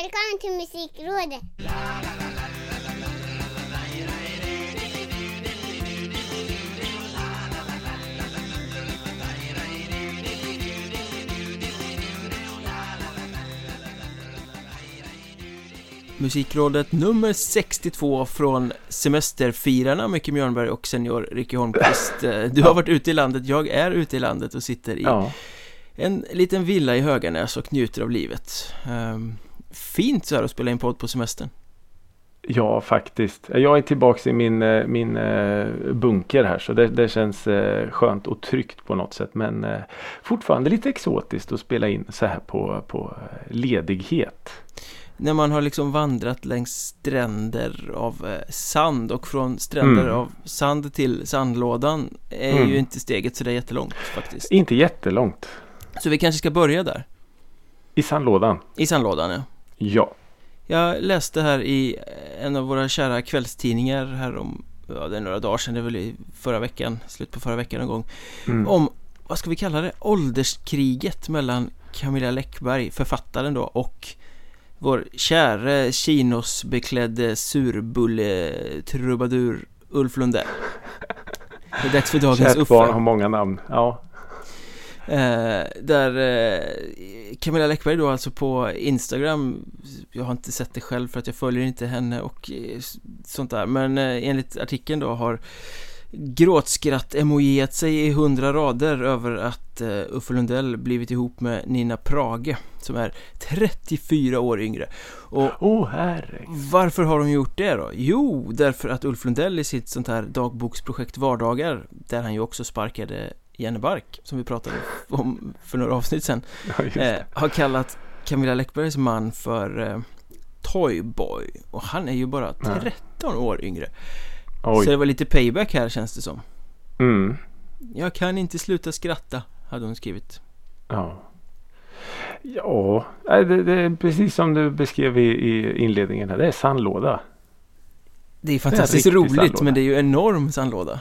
Välkommen till Musikrådet! Musikrådet nummer 62 från semesterfirarna Micke Mjörnberg och senior Ricky Holmqvist. Eh, Du har varit ute i landet, jag är ute i landet och sitter i Ja, en liten villa i Höganäs och njuter av livet. Ehm, Fint så här att spela in podd på semestern ja faktiskt. Jag är tillbaka i min, eh, min eh, bunker här så det, det känns eh, skönt och tryggt på något sätt. Men fortfarande lite exotiskt att spela in så här på, på ledighet. När man har liksom vandrat längs stränder av sand och från stränder Mm. av sand till sandlådan är Mm. ju inte steget så det är jättelångt faktiskt Inte jättelångt. Så vi kanske ska börja där, I sandlådan. i sandlådan ja Ja. Jag läste här i en av våra kära kvällstidningar här om, ja det är några dagar sedan, det är väl i förra veckan, slut på förra veckan någon gång Mm. Om, vad ska vi kalla det, ålderskriget mellan Camilla Läckberg, författaren då, och vår käre kinosbeklädde surbulle-trubadur Ulf Lundell Det är dags för dagens Kärt barn har många namn. Ja. Eh, där eh, Camilla Läckberg då alltså på Instagram Jag har inte sett det själv för att jag följer inte henne och eh, sånt där Men eh, enligt artikeln då har Gråtskratt-emojiat sig i hundra rader över att eh, Uffe Lundell blivit ihop med Nina Prage Som är 34 år yngre Och oh, herregud. varför har de gjort det då? Jo, därför att Ulf Lundell i sitt sånt här dagboksprojekt Vardagar Där han ju också sparkade Jenny Bark Som vi pratade om för några avsnitt sen Ja, eh, det. Har kallat Camilla Läckbergs man för eh, Toyboy Och han är ju bara Ja. 13 år yngre Så det Oj. var lite payback här känns det som Mm. Jag kan inte sluta skratta Hade hon skrivit Ja. Ja, det, det är precis som du beskrev i, i inledningen här. Det är sandlåda. Det är fantastiskt riktig roligt sandlåda. men det är ju enorm sandlåda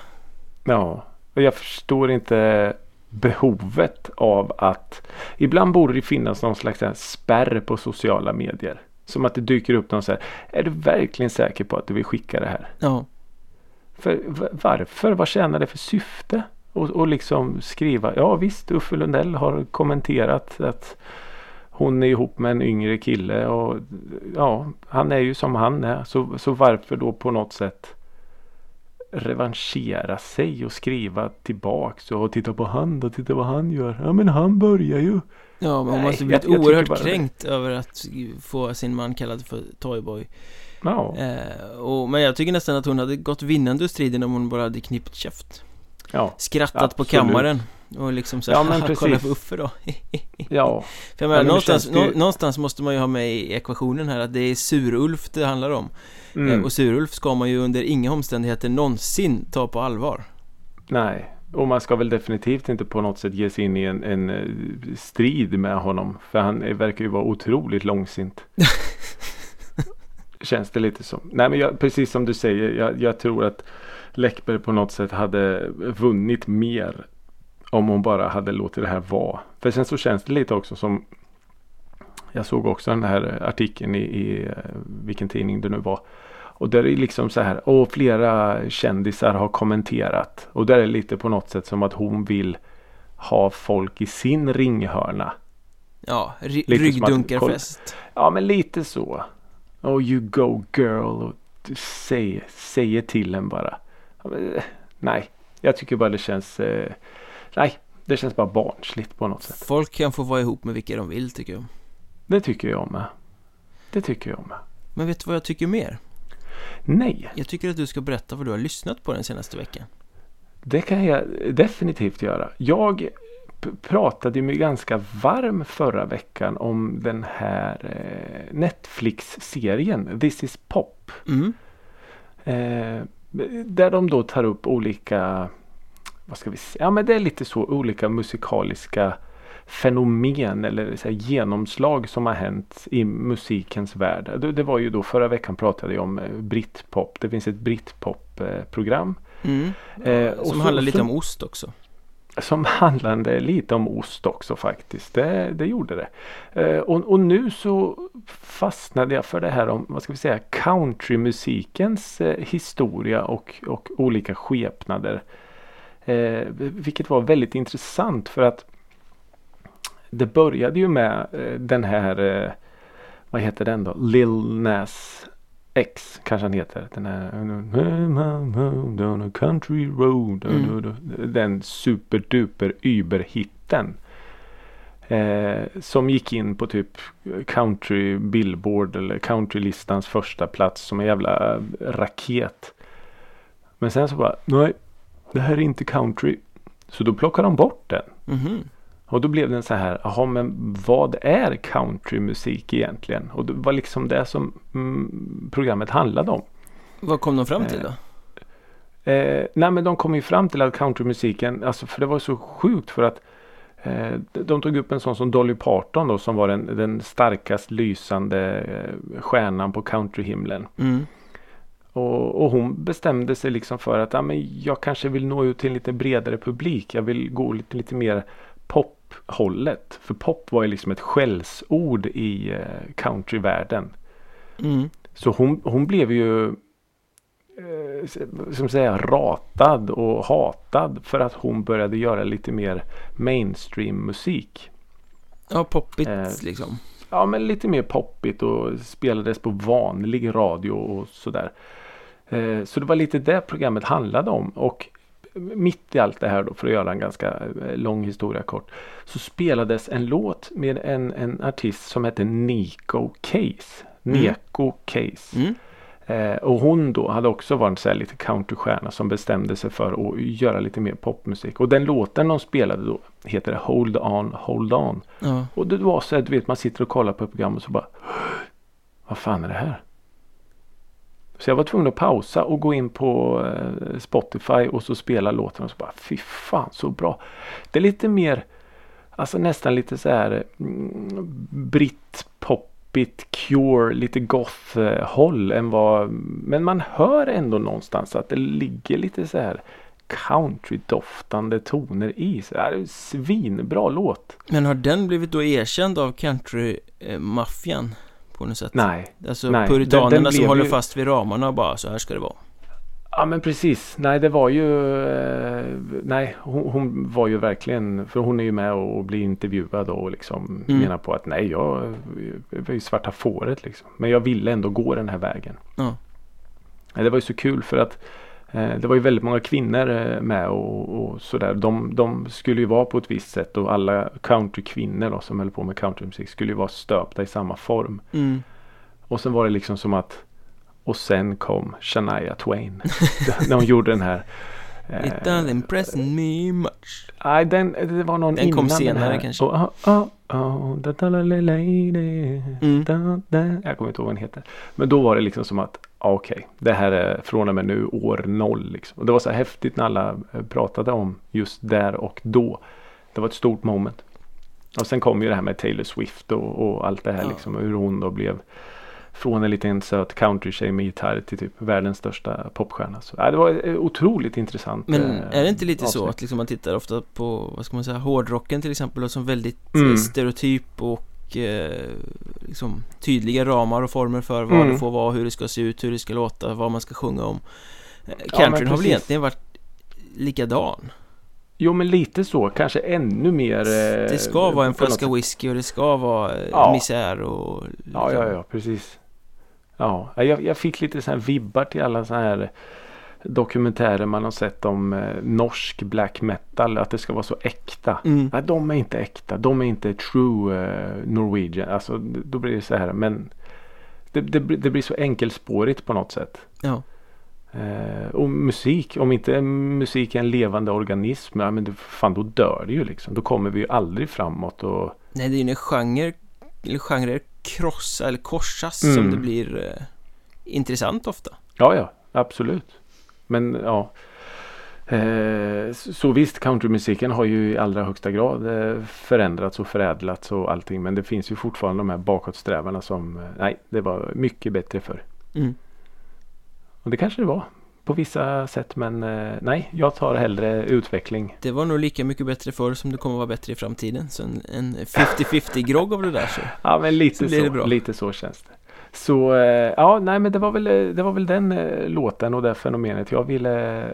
Ja, och jag förstår inte behovet av att ibland borde det finnas någon slags spärr på sociala medier. Som att det dyker upp någon så här. Är du verkligen säker på att du vill skicka det här? Ja, För varför? Vad tjänar det för syfte? Och, och liksom skriva. Ja visst, Uffe Lundell har kommenterat att hon är ihop med en yngre kille och ja, han är ju som han är. Så, så varför då på något sätt revanschera sig och skriva tillbaks och titta på han då, titta vad han gör. Ja men han börjar ju. ja men hon måste blivit jag- jag oerhört bara det. kränkt över att få sin man kallad för Toyboy Ja, Eh, och, men jag tycker nästan att hon hade gått vinnande ur striden om hon bara hade knippt käft ja, Skrattat på Absolut. kammaren Och liksom så Ja, ja, men kolla precis. på Uffe då ja. För jag menar, Ja, men någonstans, ju- nå, någonstans måste man ju ha med i ekvationen här att det är Sur-Ulf det handlar om Mm. eh, Och Sur-Ulf ska man ju under inga omständigheter någonsin ta på allvar Nej, och man ska väl definitivt inte på något sätt ge sig in i en, en eh, strid med honom. För han är, verkar ju vara otroligt långsint. Känns det lite som. Nej men jag, precis som du säger. Jag, jag tror att Läckberg på något sätt hade vunnit mer. Om hon bara hade låtit det här vara. För sen så känns det lite också som. Jag såg också den här artikeln i, i eh, vilken tidning det nu var. Och där är det liksom så här. Och flera kändisar har kommenterat. Och där är det lite på något sätt som att hon vill ha folk i sin ringhörna. Ja, ry- Lite som att- ryggdunkarfest Ja men lite så. Oh you go girl. Och säger, säger till en bara. Ja, men, eh, nej, jag tycker bara det känns. Eh, nej, det känns bara barnsligt på något sätt. Folk kan få vara ihop med vilka de vill tycker jag Det tycker jag med. Det tycker jag med. Men vet du vad jag tycker mer? Nej, Jag tycker att du ska berätta vad du har lyssnat på den senaste veckan det kan jag definitivt göra. Jag pratade ju ganska varm förra veckan om den här eh, Netflix-serien This is Pop. Mm, Eh, där de då tar upp olika, vad ska vi säga, ja men det är lite så olika musikaliska fenomen eller så här, genomslag som har hänt i musikens värld. Det, det var ju då förra veckan pratade jag om eh, britpop. Det finns ett britpop-program. mm. Eh, Som så- handlar lite så- om ost också som handlade lite om ost också faktiskt. Det, det gjorde det. Eh, och, och, nu så fastnade jag för det här om, vad ska vi säga, countrymusikens eh, historia och, och olika skepnader. Eh, vilket var väldigt intressant för att det började ju med eh, den här, eh, vad heter den då, Lil Nas X kanske han heter. Den här down a country road. Mm. Den superduper überhitten. Eh, som gick in på typ country billboard eller countrylistans första plats som en jävla raket. Men sen så bara, nej, det här är inte country. Så då plockade de bort den. Mm. Och då blev den så här, jaha men vad är countrymusik egentligen? Och det var liksom det som mm, programmet handlade om. Vad kom de fram till då? Eh, eh, nej men de kom ju fram till att countrymusiken, alltså för det var så sjukt för att eh, de tog upp en sån som Dolly Parton då som var den, den starkast lysande eh, stjärnan på countryhimlen. Mm. Och, och, hon bestämde sig liksom för att ja, men jag kanske vill nå ut till en lite bredare publik. Jag vill gå lite, lite mer pop hållet. För pop var ju liksom ett skällsord i eh, countryvärlden. Mm. Så hon, hon blev ju eh, som säga ratad och hatad för att hon började göra lite mer mainstream musik. Ja, poppigt eh, liksom. Ja, men lite mer poppigt och spelades på vanlig radio och sådär. Eh, så det var lite det programmet handlade om. Och mitt i allt det här då, för att göra en ganska eh, lång historia kort, så spelades en låt med en, en artist som hette Nico Case. Mm. Neko Case. Mm. Eh, och hon då hade också varit så lite countrystjärna som bestämde sig för att göra lite mer popmusik. Och den låten de spelade då heter Hold On Hold On. Ja. Och det var så att du vet man sitter och kollar på ett program och så bara Vad fan är det här? Så jag var tvungen att pausa och gå in på eh, Spotify och så spela låten och så bara fy fan så bra. Det är lite mer Alltså nästan lite så här mm, Cure, lite goth-håll än vad Men man hör ändå någonstans att det ligger lite så här country-doftande toner i. Så det är en svinbra låt. Men har den blivit då erkänd av country-maffian? Eh, på något sätt. Nej. Alltså nej. puritanerna den, den som håller ju... fast vid ramarna och bara så här ska det vara. Ja men precis. Nej det var ju eh, Nej hon, hon, var ju verkligen För hon är ju med och, och blir intervjuad och liksom mm. menar på att nej jag, jag var ju svarta fåret liksom. Men jag ville ändå gå den här vägen. Ja. Det var ju så kul för att det var ju väldigt många kvinnor eh, med och, och sådär. De, de, skulle ju vara på ett visst sätt och alla countrykvinnor då, som höll på med countrymusik skulle ju vara stöpta i samma form. Mm. Och sen var det liksom som att och sen kom Shania Twain. när hon gjorde den här It doesn't impress me much. Nej, den, det var någon den innan kom senare den här. kanske. Oh, oh, oh, da, da, la, lady, mm. da, da. Jag kommer inte ihåg vad den heter. Men då var det liksom som att okej, okay, det här är från och med nu år noll. Liksom. Och det var så häftigt när alla eh, pratade om just där och då. Det var ett stort moment. Och sen kom ju det här med Taylor Swift och, och allt det här ja. liksom. Hur hon då blev från en liten söt countrytjej med gitarr till typ världens största popstjärna. Så, ja, det var eh, otroligt intressant. Men är det inte lite avsnitt. så att liksom man tittar ofta på, vad ska man säga, hårdrocken till exempel och som väldigt mm. stereotyp och eh, liksom tydliga ramar och former för vad mm. det får vara, hur det ska se ut, hur det ska låta, vad man ska sjunga om. Countryn ja, har väl egentligen varit likadan. Jo men lite så, kanske ännu mer Det ska eh, vara en flaska whisky och det ska vara ja. misär och liksom. Ja, ja, ja, precis Ja, jag, jag fick lite så här vibbar till alla så här dokumentärer man har sett om eh, norsk black metal. Att det ska vara så äkta. Mm. Nej, de är inte äkta. De är inte true eh, Norwegian. Alltså då blir det så här. Men det, det, det blir så enkelspårigt på något sätt. Ja. Eh, och musik, om inte musik är en levande organism. Ja, men det, fan då dör det ju liksom. Då kommer vi ju aldrig framåt. Och... Nej, det är ju en genre, eller genrer krossa eller korsas mm. som det blir eh, intressant ofta. Ja, ja, absolut. Men ja. Eh, så visst, countrymusiken har ju i allra högsta grad eh, förändrats och förädlats och allting. Men det finns ju fortfarande de här bakåtsträvarna som, eh, nej, det var mycket bättre förr. Mm. Och det kanske det var på vissa sätt men eh, nej, jag tar hellre utveckling. Det var nog lika mycket bättre förr som det kommer vara bättre i framtiden. Så en, en 50-50 grogg av det där så. Ja men lite Så så, lite så känns det. Så eh, ja, nej men det var väl, eh, det var väl den låten och det fenomenet jag ville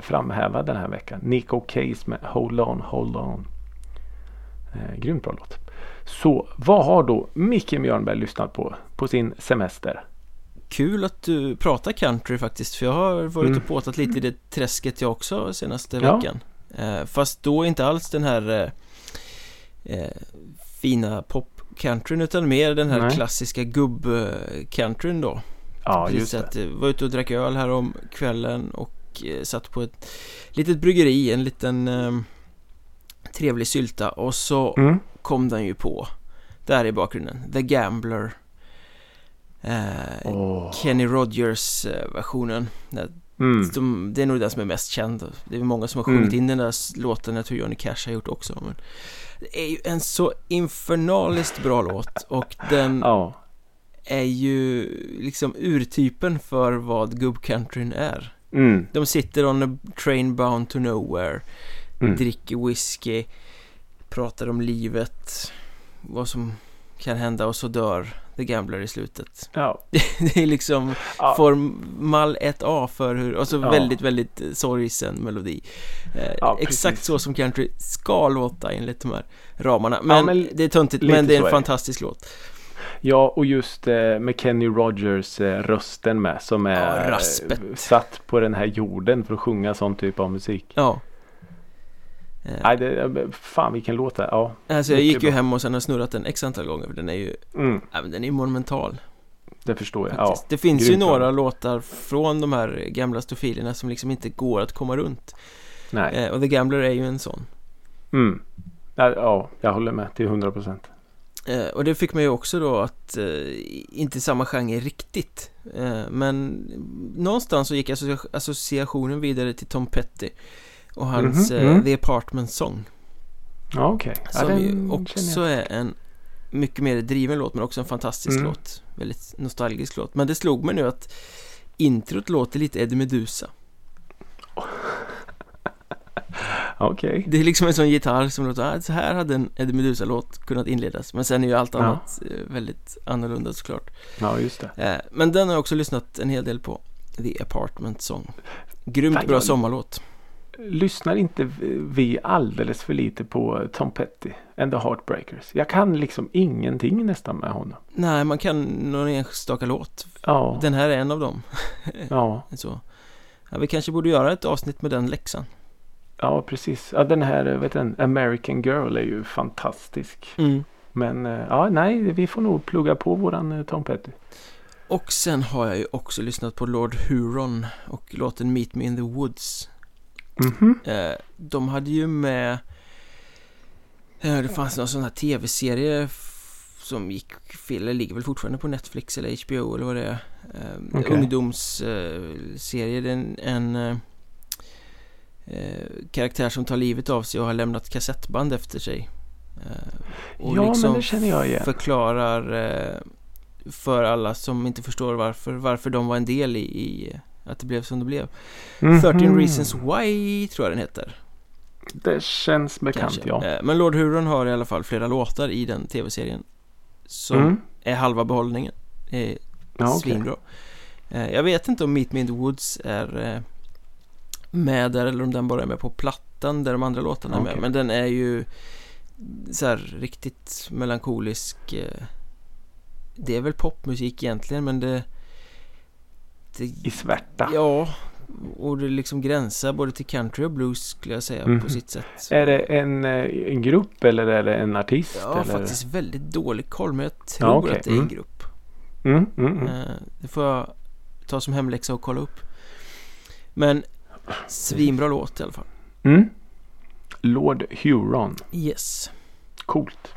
framhäva den här veckan. Nico Case med Hold On, Hold On. Eh, grymt bra låt. Så vad har då Micke Mjörnberg lyssnat på på sin semester? Kul att du pratar country faktiskt för jag har varit Mm. och påtat lite i det träsket jag också senaste Ja. veckan eh, Fast då inte alls den här eh, eh, fina pop-countryn utan mer den här Nej. klassiska gubb-countryn då Ja Precis just det. att, eh, var ute och drack öl här om kvällen och eh, satt på ett litet bryggeri, en liten eh, trevlig sylta och så Mm. kom den ju på där i bakgrunden, The Gambler eh, Åh. Kenny Rogers eh, versionen Mm. de, Det är nog den som är mest känd Det är många som har sjungit Mm. in den där låten Jag tror Johnny Cash har gjort också men Det är ju en så infernaliskt bra låt och den Ja. är ju liksom urtypen för vad gubbcountryn är Mm. De sitter on a train bound to nowhere Mm. Dricker whisky Pratar om livet Vad som kan hända och så dör The Gambler i slutet Ja. Det är liksom Ja. formal 1A för hur, och så Ja. väldigt, väldigt eh, sorgsen melodi eh, Ja, Exakt så som country ska låta enligt de här ramarna Men, men det är töntigt, men det är en är fantastisk låt Ja, och just eh, med Kenny Rogers eh, rösten med som är Ja, eh, satt på den här jorden för att sjunga sån typ av musik. Ja Nej, det, eh, fan vilken låt det är. Ja. Alltså jag gick ju bra. hem och sen har snurrat den x antal gånger för den är ju, Mm, ja, den är ju monumental det förstår jag. Ja. Det finns ju grymt bra. några låtar från de här gamla stofilerna som liksom inte går att komma runt Nej. eh, Och The Gambler är ju en sån Mm. Ja, ja, jag håller med till 100 procent. Eh, och det fick mig ju också då att eh, inte samma genre riktigt eh, Men någonstans så gick associa- associationen vidare till Tom Petty Och hans Mhm, eh, mm. The Apartment Song Ja, okej. Ja, Som den ju också är en mycket mer driven låt men också en fantastisk Mm. låt Väldigt nostalgisk låt Men det slog mig nu att Introt låter lite Eddie Meduza Okej. Det är liksom en sån gitarr som låter, ah, så här hade en Eddie Meduza-låt kunnat inledas Men sen är ju allt Ja. annat eh, väldigt annorlunda såklart Ja, just det. Eh, Men den har jag också lyssnat en hel del på The Apartment Song Grymt bra jag- sommarlåt Lyssnar inte vi alldeles för lite på Tom Petty and the Heartbreakers? Jag kan liksom ingenting nästan med honom. Nej, man kan någon enstaka låt Ja, Den här är en av dem ja, så. Ja, vi kanske borde göra ett avsnitt med den läxan ja precis. Ja, den här vet du, American Girl är ju fantastisk. mm. Men eh, ja, nej, vi får nog plugga på våran eh, Tom Petty. Och sen har jag ju också lyssnat på Lord Huron och låten Meet Me in the Woods Mhm. eh, De hade ju med eh, Det fanns någon sån här tv-serie som gick fel, eller ligger väl fortfarande på Netflix eller HBO eller vad det är eh, Okej. Ungdomsserie, är en, en eh, eh, karaktär som tar livet av sig och har lämnat kassettband efter sig eh, och Ja, liksom men det känner jag igen. förklarar eh, för alla som inte förstår varför, varför de var en del i, i att det blev som det blev. 13 Mhm. Reasons Why tror jag den heter. Det känns bekant, Kanske. ja. Eh, Men Lord Huron har i alla fall flera låtar i den tv-serien. Som Mm. är halva behållningen. Eh, Ja. Svinbra. Eh, Jag vet inte om Meet Me in the Woods är eh, med där eller om den bara är med på plattan där de andra låtarna är med. Men den är ju så här riktigt melankolisk. Det är väl popmusik egentligen men det... I svärta. ja, och det liksom gränsar både till country och blues skulle jag säga Mhm. på sitt sätt. Är det en, eh, en grupp eller är det en artist? Jag har faktiskt väldigt dålig koll men jag tror Ja, okej. att det är en Mm. grupp. Mm, mm, mm. Eh, Det får jag ta som hemläxa och kolla upp. Men svinbra låt i alla fall. Mm. Lord Huron. Yes. Coolt.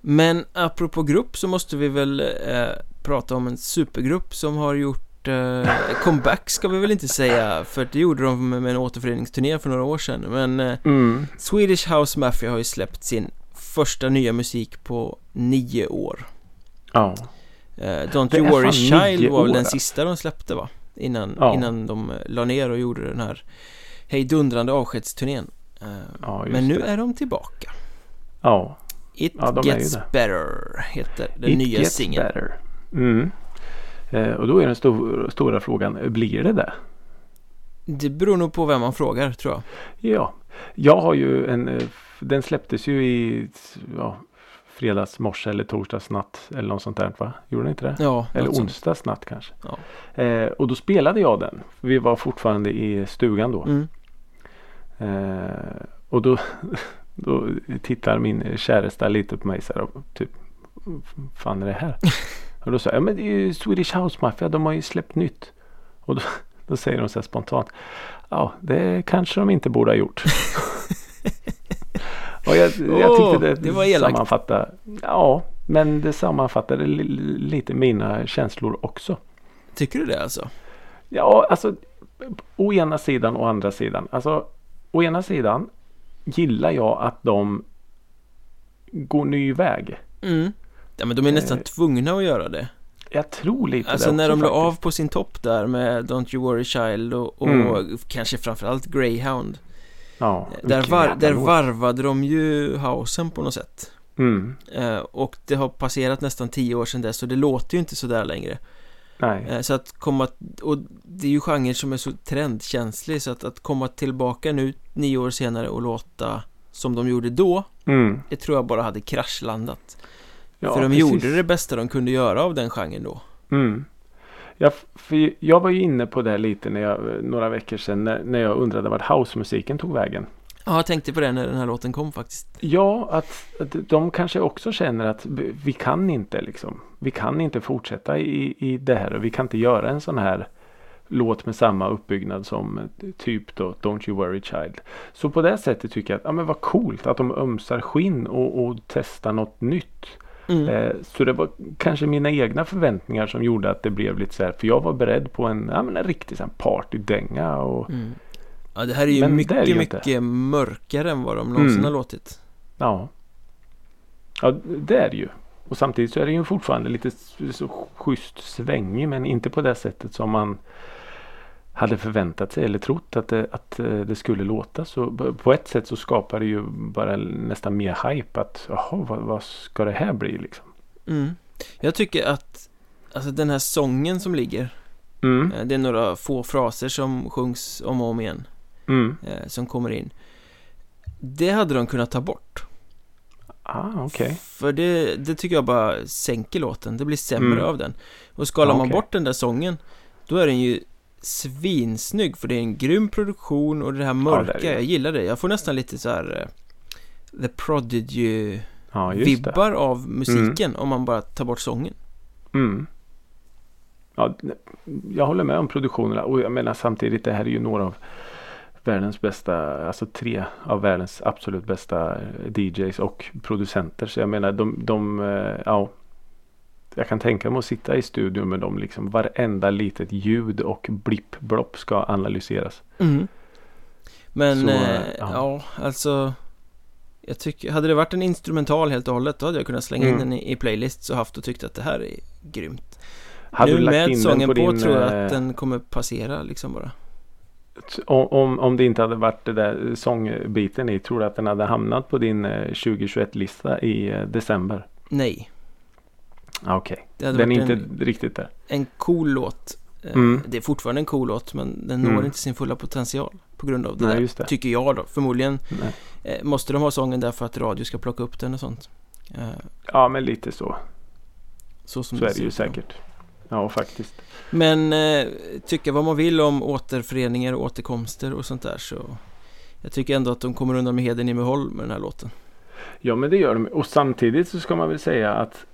Men apropå grupp så måste vi väl eh, prata om en supergrupp som har gjort eh, comeback ska vi väl inte säga för det gjorde de med en återföreningsturné för några år sedan men eh, Mm. Swedish House Mafia har ju släppt sin första nya musik på nio år Ja. eh, Don't Det You Worry Child var väl den sista de släppte va? Innan, Ja. innan de eh, la ner och gjorde den här hejdundrande avskedsturnén Eh, Ja, Men nu det. är de tillbaka Ja, It Ja, Gets. Better heter den It nya singeln. Mm. Eh, och då är den stor, stora frågan, blir det det? Det beror nog på vem man frågar tror jag Ja, jag har ju en, eh, den släpptes ju i ja, fredags morse eller torsdags natt eller något sånt där va? Gjorde den inte det? Ja, Eller onsdags natt kanske. Ja. Eh, och då spelade jag den. Vi var fortfarande i stugan då. Mm. Eh, och då, då tittar min käresta lite på mig så här typ "Vad fan är det här? och då sa jag, ja men det är ju Swedish House Mafia, de har ju släppt nytt. Och då, då säger de så här spontant, ja det kanske de inte borde ha gjort. och jag, jag tyckte det, det var elakt. sammanfattade, ja men det sammanfattade li, lite mina känslor också. Tycker du det alltså? Ja, alltså å ena sidan och andra sidan. Alltså å ena sidan gillar jag att de går ny väg. Mm. Ja men de är nästan Eh, tvungna att göra det. Jag tror lite Alltså det när också de la av på sin topp där med Don't You Worry Child och, och Mm. kanske framförallt Greyhound. Ja, Där, vilken var, där varvade de ju housen på något sätt. Mm, eh, Och det har passerat nästan tio år sedan dess och det låter ju inte sådär längre. Nej. eh, Så att komma, och det är ju genre som är så trendkänslig så att, att komma tillbaka nu nio år senare och låta som de gjorde då Mm, Det tror jag bara hade kraschlandat ja, För de precis. gjorde det bästa de kunde göra av den genren då Mm. Ja, för jag var ju inne på det lite när jag, några veckor sedan när, när jag undrade vart housemusiken tog vägen. Ja, jag tänkte på det när den här låten kom faktiskt Ja, att, att de kanske också känner att vi kan inte liksom. Vi kan inte fortsätta i, i det här och vi kan inte göra en sån här låt med samma uppbyggnad som typ då Don't You Worry Child. Så på det sättet tycker jag att ja, men vad coolt att de ömsar skinn och, och testar något nytt. Mm. Eh, så det var kanske mina egna förväntningar som gjorde att det blev lite så här. För jag var beredd på en, ja, men en riktig så här partydänga och Mm. Ja, det här är ju Men mycket, är ju mycket inte. mörkare än vad de någonsin Mm. har låtit. Ja. Ja, det är det ju. Och samtidigt så är det ju fortfarande lite så schysst svängig men inte på det sättet som man hade förväntat sig eller trott att det, att eh, det skulle låta. Så på ett sätt så skapar det ju bara nästan mer hype att jaha, vad, vad ska det här bli liksom? Mm. Jag tycker att Alltså den här sången som ligger Mm, eh, Det är några få fraser som sjungs om och om igen mm. eh, Som kommer in Det hade de kunnat ta bort Ah, okej. För det, det tycker jag bara sänker låten Det blir sämre Mm. av den Och skalar Ja, man okej. bort den där sången Då är den ju svinsnygg för det är en grym produktion och det här Ja, det mörka, jag gillar det Jag får nästan lite så här eh, The Prodigy Ja, just det. av musiken om man bara tar bort sången. Mm. Ja, jag håller med om produktionerna och jag menar samtidigt det här är ju några av världens bästa, alltså tre av världens absolut bästa eh, DJs och producenter. Så jag menar de, de eh, ja. Jag kan tänka mig att sitta i studion med dem liksom. Varenda litet ljud och blipp-blopp ska analyseras. Men, Så, eh, ja. ja. alltså Jag tycker, hade det varit en instrumental helt och hållet då hade jag kunnat slänga in Mm. den i, i playlists och haft och tyckt att det här är grymt. Hade nu med in sången på, på, din, tror jag eh, att den kommer passera liksom bara. om, om, det inte hade varit det där sångbiten i, tror du att den hade hamnat på din eh, 2021-lista i eh, december? Nej, Okej, det hade den är inte en, riktigt där. en cool låt. Eh, Mm. Det är fortfarande en cool låt men den når Mm. inte sin fulla potential på grund av det Nej, där. det. Tycker jag då. Förmodligen Nej. eh, måste de ha sången där för att radio ska plocka upp den och sånt. Eh, Ja, men lite så. så som Så är det ju säkert. Ja, faktiskt. Men eh, tycka vad man vill om återföreningar och återkomster och sånt där så Jag tycker ändå att de kommer undan med heden i behåll med den här låten Ja, men det gör de. Och samtidigt så ska man väl säga att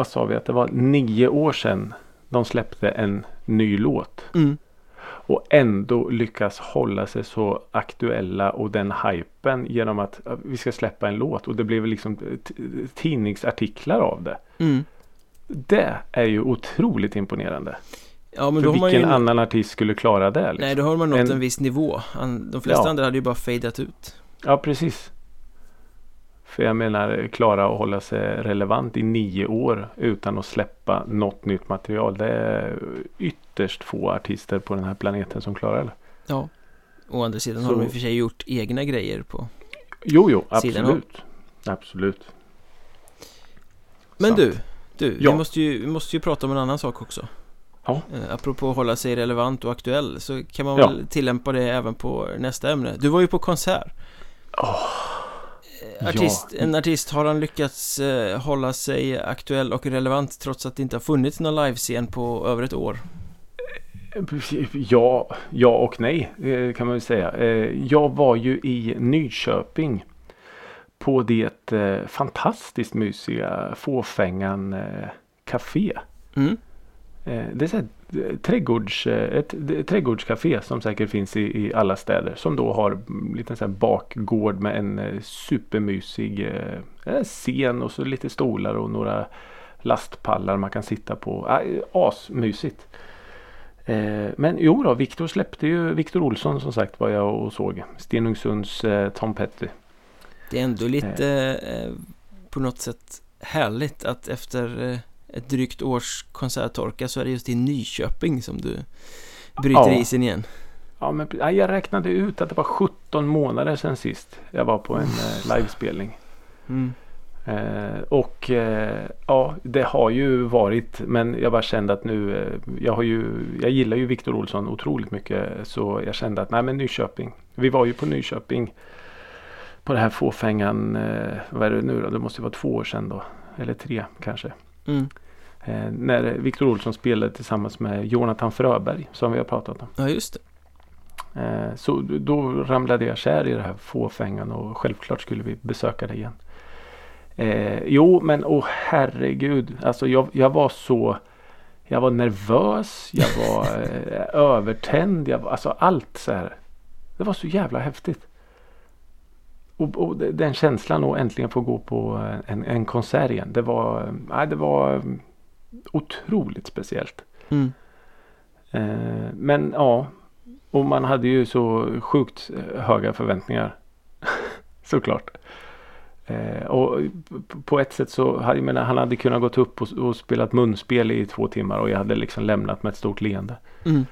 vad sa vi att det var nio år sedan de släppte en ny låt. mm. Och ändå lyckas hålla sig så aktuella och den hypen genom att vi ska släppa en låt. Och det blev liksom tidningsartiklar av det. Mm. Det är ju otroligt imponerande. Ja men För vilken ju annan artist skulle klara det? Liksom? Nej då har man nått En- en, viss nivå De flesta Ja. andra hade ju bara fadat ut Ja, precis. För jag menar klara att hålla sig relevant i nio år utan att släppa något nytt material. Det är ytterst få artister på den här planeten som klarar det. Ja. Å andra sidan Så- har de i och för sig gjort egna grejer på Jo, jo, absolut. Absolut. Men Sant. du, du, Ja. vi, måste ju, vi måste ju prata om en annan sak också Ja. eh, Apropå att hålla sig relevant och aktuell så kan man Ja. väl tillämpa det även på nästa ämne Du var ju på konsert Åh, Eh, artist, En artist, har han lyckats eh, hålla sig aktuell och relevant trots att det inte har funnits någon livescen på över ett år? Ja, ja och nej eh, kan man väl säga. Eh, Jag var ju i Nyköping på det eh, fantastiskt mysiga Fåfängan eh, Café. Mm. Eh, Det är eh, trädgårds, eh, ett, ett trädgårdscafé som säkert finns i, i alla städer. Som då har en liten så bakgård med en eh, supermysig eh, eh, scen och så lite stolar och några lastpallar man kan sitta på. Ah, asmysigt. Eh, men jo då, Viktor släppte ju Viktor Olsson som sagt var jag och såg. Stenungsunds eh, Tom Petty. Det är ändå lite eh, på något sätt härligt att efter eh, ett drygt års konserttorka så är det just i Nyköping som du bryter Ja. isen igen. Ja, men, jag räknade ut att det var 17 månader sedan sist jag var på en eh, livespelning. Mm. Eh, och eh, ja, det har ju varit men jag bara kände att nu eh, jag har ju Jag gillar ju Viktor Olsson otroligt mycket så jag kände att nej men Nyköping. Vi var ju på Nyköping på det här fåfängan. Eh, vad är det nu då? Det måste ju vara två år sedan då. Eller tre kanske. Mm. Eh, när Viktor Olsson spelade tillsammans med Jonathan Fröberg som vi har pratat om. Ja, just det. Eh, så då ramlade jag kär i det här fåfängan och självklart skulle vi besöka det igen. Eh, jo men åh herregud. Alltså jag, jag var så Jag var nervös. Jag var eh, övertänd. Jag var, alltså allt så här. Det var så jävla häftigt. Och, och den känslan att äntligen få gå på en, en konsert igen. Det var, nej, det var otroligt speciellt. Mm. Eh, men ja, och man hade ju så sjukt eh, höga förväntningar. Såklart. Eh, och på ett sätt så jag menar, han hade kunnat gått upp och, och spelat munspel i två timmar och jag hade liksom lämnat med ett stort leende. Mm.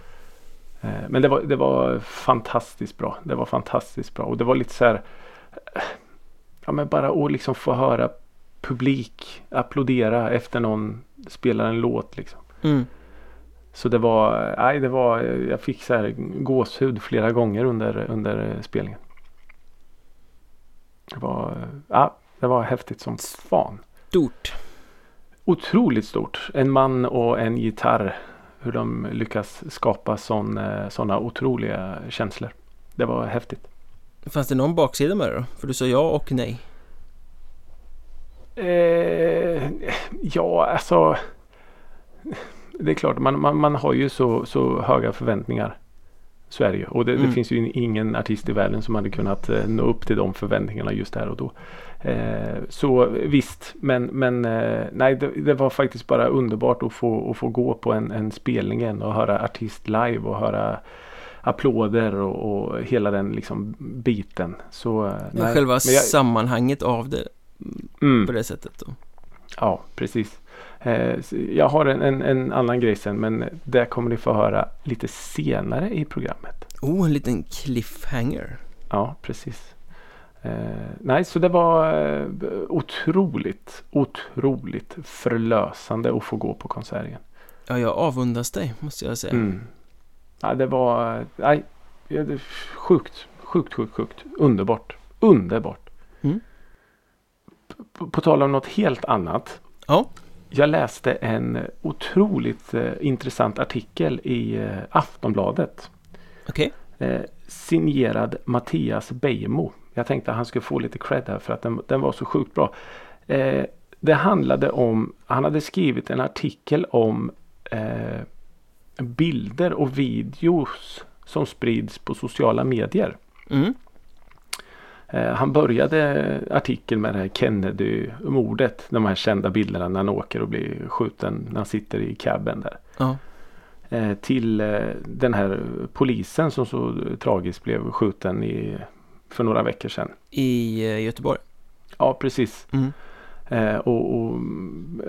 Eh, men det var, det var fantastiskt bra. Det var fantastiskt bra och det var lite så här. eh, Ja men bara att liksom få höra publik applådera efter någon spelar en låt liksom. Mm. Så det var, nej det var, jag fick så här gåshud flera gånger under, under spelningen. Det var, ja, det var häftigt som fan. Stort. Otroligt stort. En man och en gitarr. Hur de lyckas skapa sådana otroliga känslor. Det var häftigt. Fanns det någon baksida med det då? För du sa ja och nej. Eh, ja, alltså. Det är klart, man, man, man har ju så, så höga förväntningar. Ju. Och det, Mm. det finns ju ingen artist i världen som hade kunnat eh, nå upp till de förväntningarna just där och då. Eh, så visst, men, men eh, nej, det, det var faktiskt bara underbart att få, att få gå på en, en spelning igen och höra artist live och höra applåder och, och hela den liksom biten. Så, eh, nej. Själva jag- sammanhanget av det mm. på det sättet då. Ja, precis. Eh, jag har en, en, en annan grej sen men det kommer ni få höra lite senare i programmet. Oh, en liten cliffhanger. Ja, precis. Eh, nej, så det var eh, otroligt, otroligt förlösande att få gå på konsert igen. Ja, jag avundas dig måste jag säga. Mm. Ja, det var nej, sjukt, sjukt, sjukt, sjukt. Underbart. Underbart. Mm. På, tal om något helt annat. Ja. Jag läste en otroligt eh, intressant artikel i eh, Aftonbladet. Okej. Eh, signerad Mattias Beijmo. Jag tänkte att han skulle få lite cred här för att den, den var så sjukt bra. Eh, det handlade om, han hade skrivit en artikel om eh, bilder och videos som sprids på sociala medier. Mm. Eh, han började artikeln med det här Kennedy-mordet. De här kända bilderna när han åker och blir skjuten när han sitter i cabben där. Ja. Eh, till eh, den här polisen som så tragiskt blev skjuten i, för några veckor sedan. I Göteborg. Ja, precis. Mm. Och, och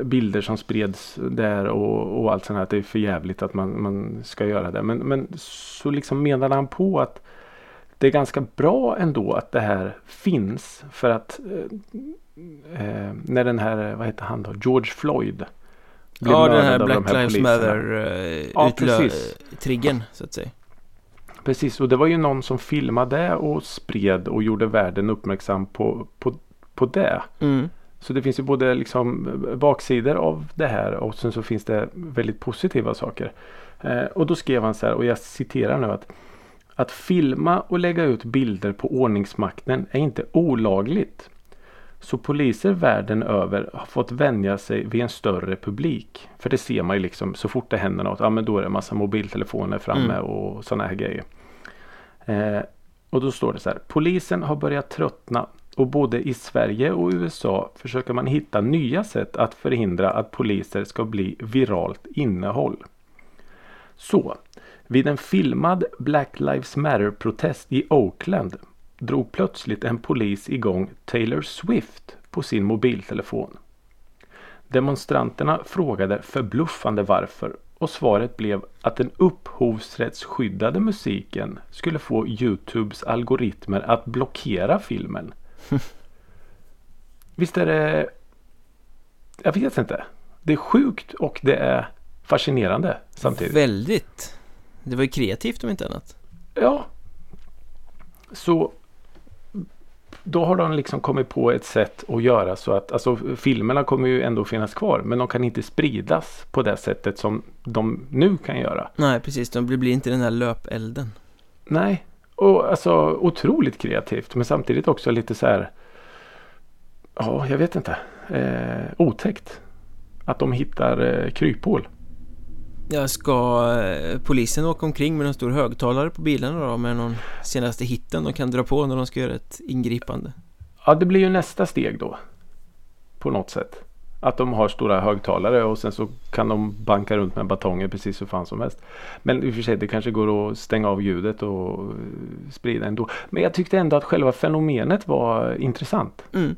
bilder som spreds där och, och allt sånt här. Att det är för jävligt att man, man ska göra det. Men, men så liksom menade han på att det är ganska bra ändå att det här finns. För att eh, eh, när den här, vad heter han då, George Floyd. Ja, den här Black de här Lives poliserna. Matter uh, Ja, så att säga. Precis, och det var ju någon som filmade och spred och gjorde världen uppmärksam på, på, på det. Mm. Så det finns ju både liksom baksidor av det här och sen så finns det väldigt positiva saker. Eh, och då skrev han så här och jag citerar nu att att filma och lägga ut bilder på ordningsmakten är inte olagligt. Så poliser världen över har fått vänja sig vid en större publik. För det ser man ju liksom så fort det händer något. Ja men då är det en massa mobiltelefoner framme Mm. och sådana här grejer. Eh, och då står det så här. Polisen har börjat tröttna och både i Sverige och USA försöker man hitta nya sätt att förhindra att poliser ska bli viralt innehåll. Så, vid en filmad Black Lives Matter-protest i Oakland drog plötsligt en polis igång Taylor Swift på sin mobiltelefon. Demonstranterna frågade förbluffande varför och svaret blev att den upphovsrättsskyddade musiken skulle få Youtubes algoritmer att blockera filmen. Visst är det... Jag vet inte. Det är sjukt och det är fascinerande samtidigt. Väldigt. Det var ju kreativt om inte annat. Ja. Så då har de liksom kommit på ett sätt att göra så att alltså filmerna kommer ju ändå finnas kvar men de kan inte spridas på det sättet som de nu kan göra. Nej, precis. De blir inte den här löpelden. Nej, och alltså otroligt kreativt men samtidigt också lite så här. Ja, jag vet inte. Eh, otäckt. Att de hittar eh, kryphål. Ja, ska eh, polisen åka omkring med en stor högtalare på bilarna då med någon senaste hitten de kan dra på när de ska göra ett ingripande? Ja, det blir ju nästa steg då. På något sätt. Att de har stora högtalare och sen så kan de banka runt med batonger precis hur fan som helst. Men i och för sig det kanske går att stänga av ljudet och eh, sprida ändå. Men jag tyckte ändå att själva fenomenet var intressant. Mm.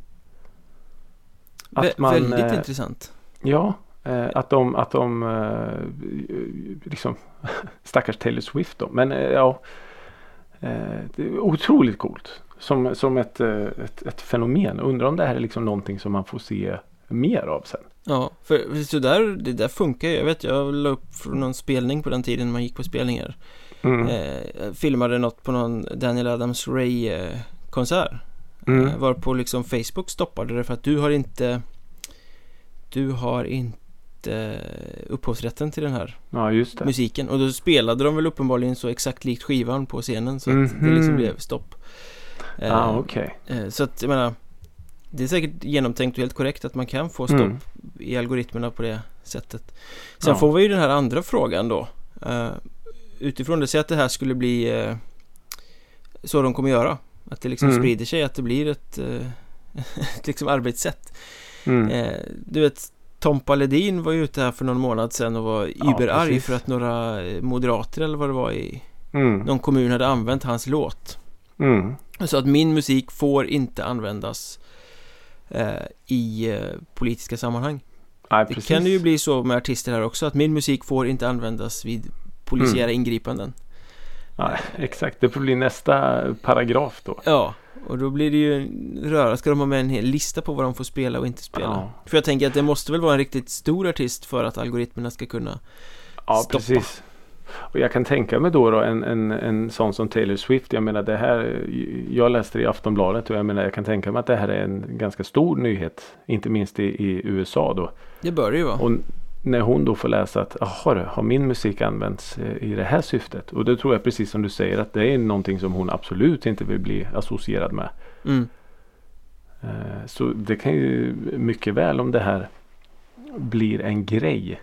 Vä- man, väldigt eh, intressant. Ja, att de, att de eh, liksom stackars Taylor Swift då. Men eh, ja, eh, det är otroligt coolt. Som, som ett, eh, ett, ett fenomen. Undrar om det här är liksom någonting som man får se mer av sen. Ja, för så där, det där funkar ju. Jag vet, jag la upp från någon spelning på den tiden man gick på spelningar. Mm. Eh, filmade något på någon Daniel Adams Ray-konsert. Mm. Eh, varpå liksom Facebook stoppade det för att du har inte Du har inte upphovsrätten till den här Ja, musiken och då spelade de väl uppenbarligen så exakt likt skivan på scenen så att det Mhm. liksom blev stopp. Eh, ah, okej. eh, så att jag menar Det är säkert genomtänkt och helt korrekt att man kan få stopp Mm. i algoritmerna på det sättet. Sen Ja. får vi ju den här andra frågan då. Eh, utifrån det, säg att det här skulle bli eh, så de kommer göra. Att det liksom Mm. sprider sig, att det blir ett, eh, ett liksom arbetssätt. Mm. Eh, du vet, Tompa Ledin var ju ute här för någon månad sedan och var Ja, überarg för att några eh, moderater eller vad det var i Mm. någon kommun hade använt hans låt. Mm. Sa att min musik får inte användas eh, i eh, politiska sammanhang. Nej, Det precis. kan ju bli så med artister här också att min musik får inte användas vid polisiära Mm. ingripanden. Nej, exakt. Det får bli nästa paragraf då. Ja, och då blir det ju röra. Ska de ha med en hel lista på vad de får spela och inte spela? Ja. För jag tänker att det måste väl vara en riktigt stor artist för att algoritmerna ska kunna Ja, Stoppa. precis. Och jag kan tänka mig då, då en, en, en sån som Taylor Swift. Jag menar det här. Jag läste det i Aftonbladet och jag menar jag kan tänka mig att det här är en ganska stor nyhet. Inte minst i, i USA då. Det bör det ju vara. Och när hon då får läsa att jaha har min musik använts eh, i det här syftet? Och det tror jag precis som du säger att det är någonting som hon absolut inte vill bli associerad med. Mm. Eh, Så det kan ju mycket väl om det här blir en grej.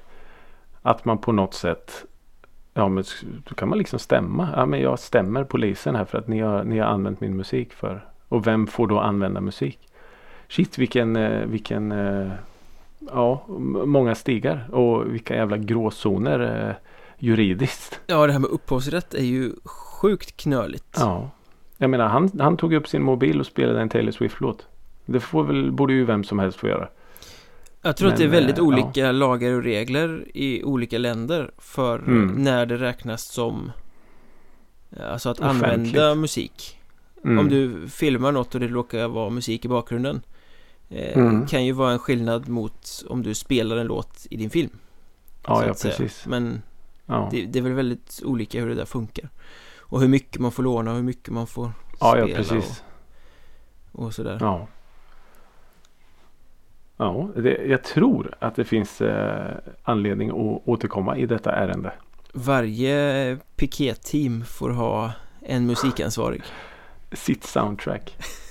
Att man på något sätt Ja men då kan man liksom stämma. Ja men jag stämmer polisen här för att ni har, ni har använt min musik för. Och vem får då använda musik? Shit vilken, eh, vilken Ja många stigar och vilka jävla gråzoner eh, juridiskt. Ja, det här med upphovsrätt är ju sjukt knöligt. Ja. Jag menar han, han tog upp sin mobil och spelade en Taylor Swift-låt. Det får väl, borde ju vem som helst få göra. Jag tror att det är Men, väldigt eh, olika lagar och regler i olika länder för Mm. när det räknas som Alltså att Offentligt. använda musik Mm. Om du filmar något och det råkar vara musik i bakgrunden eh, Mm. Kan ju vara en skillnad mot om du spelar en låt i din film Ja, ja precis. Men Ja. det, det är väl väldigt olika hur det där funkar Och hur mycket man får låna och hur mycket man får ja, ja, spela precis. och, och sådär Ja. Ja, det, jag tror att det finns eh, anledning att återkomma i detta ärende. Varje pikéteam får ha en musikansvarig Sitt soundtrack.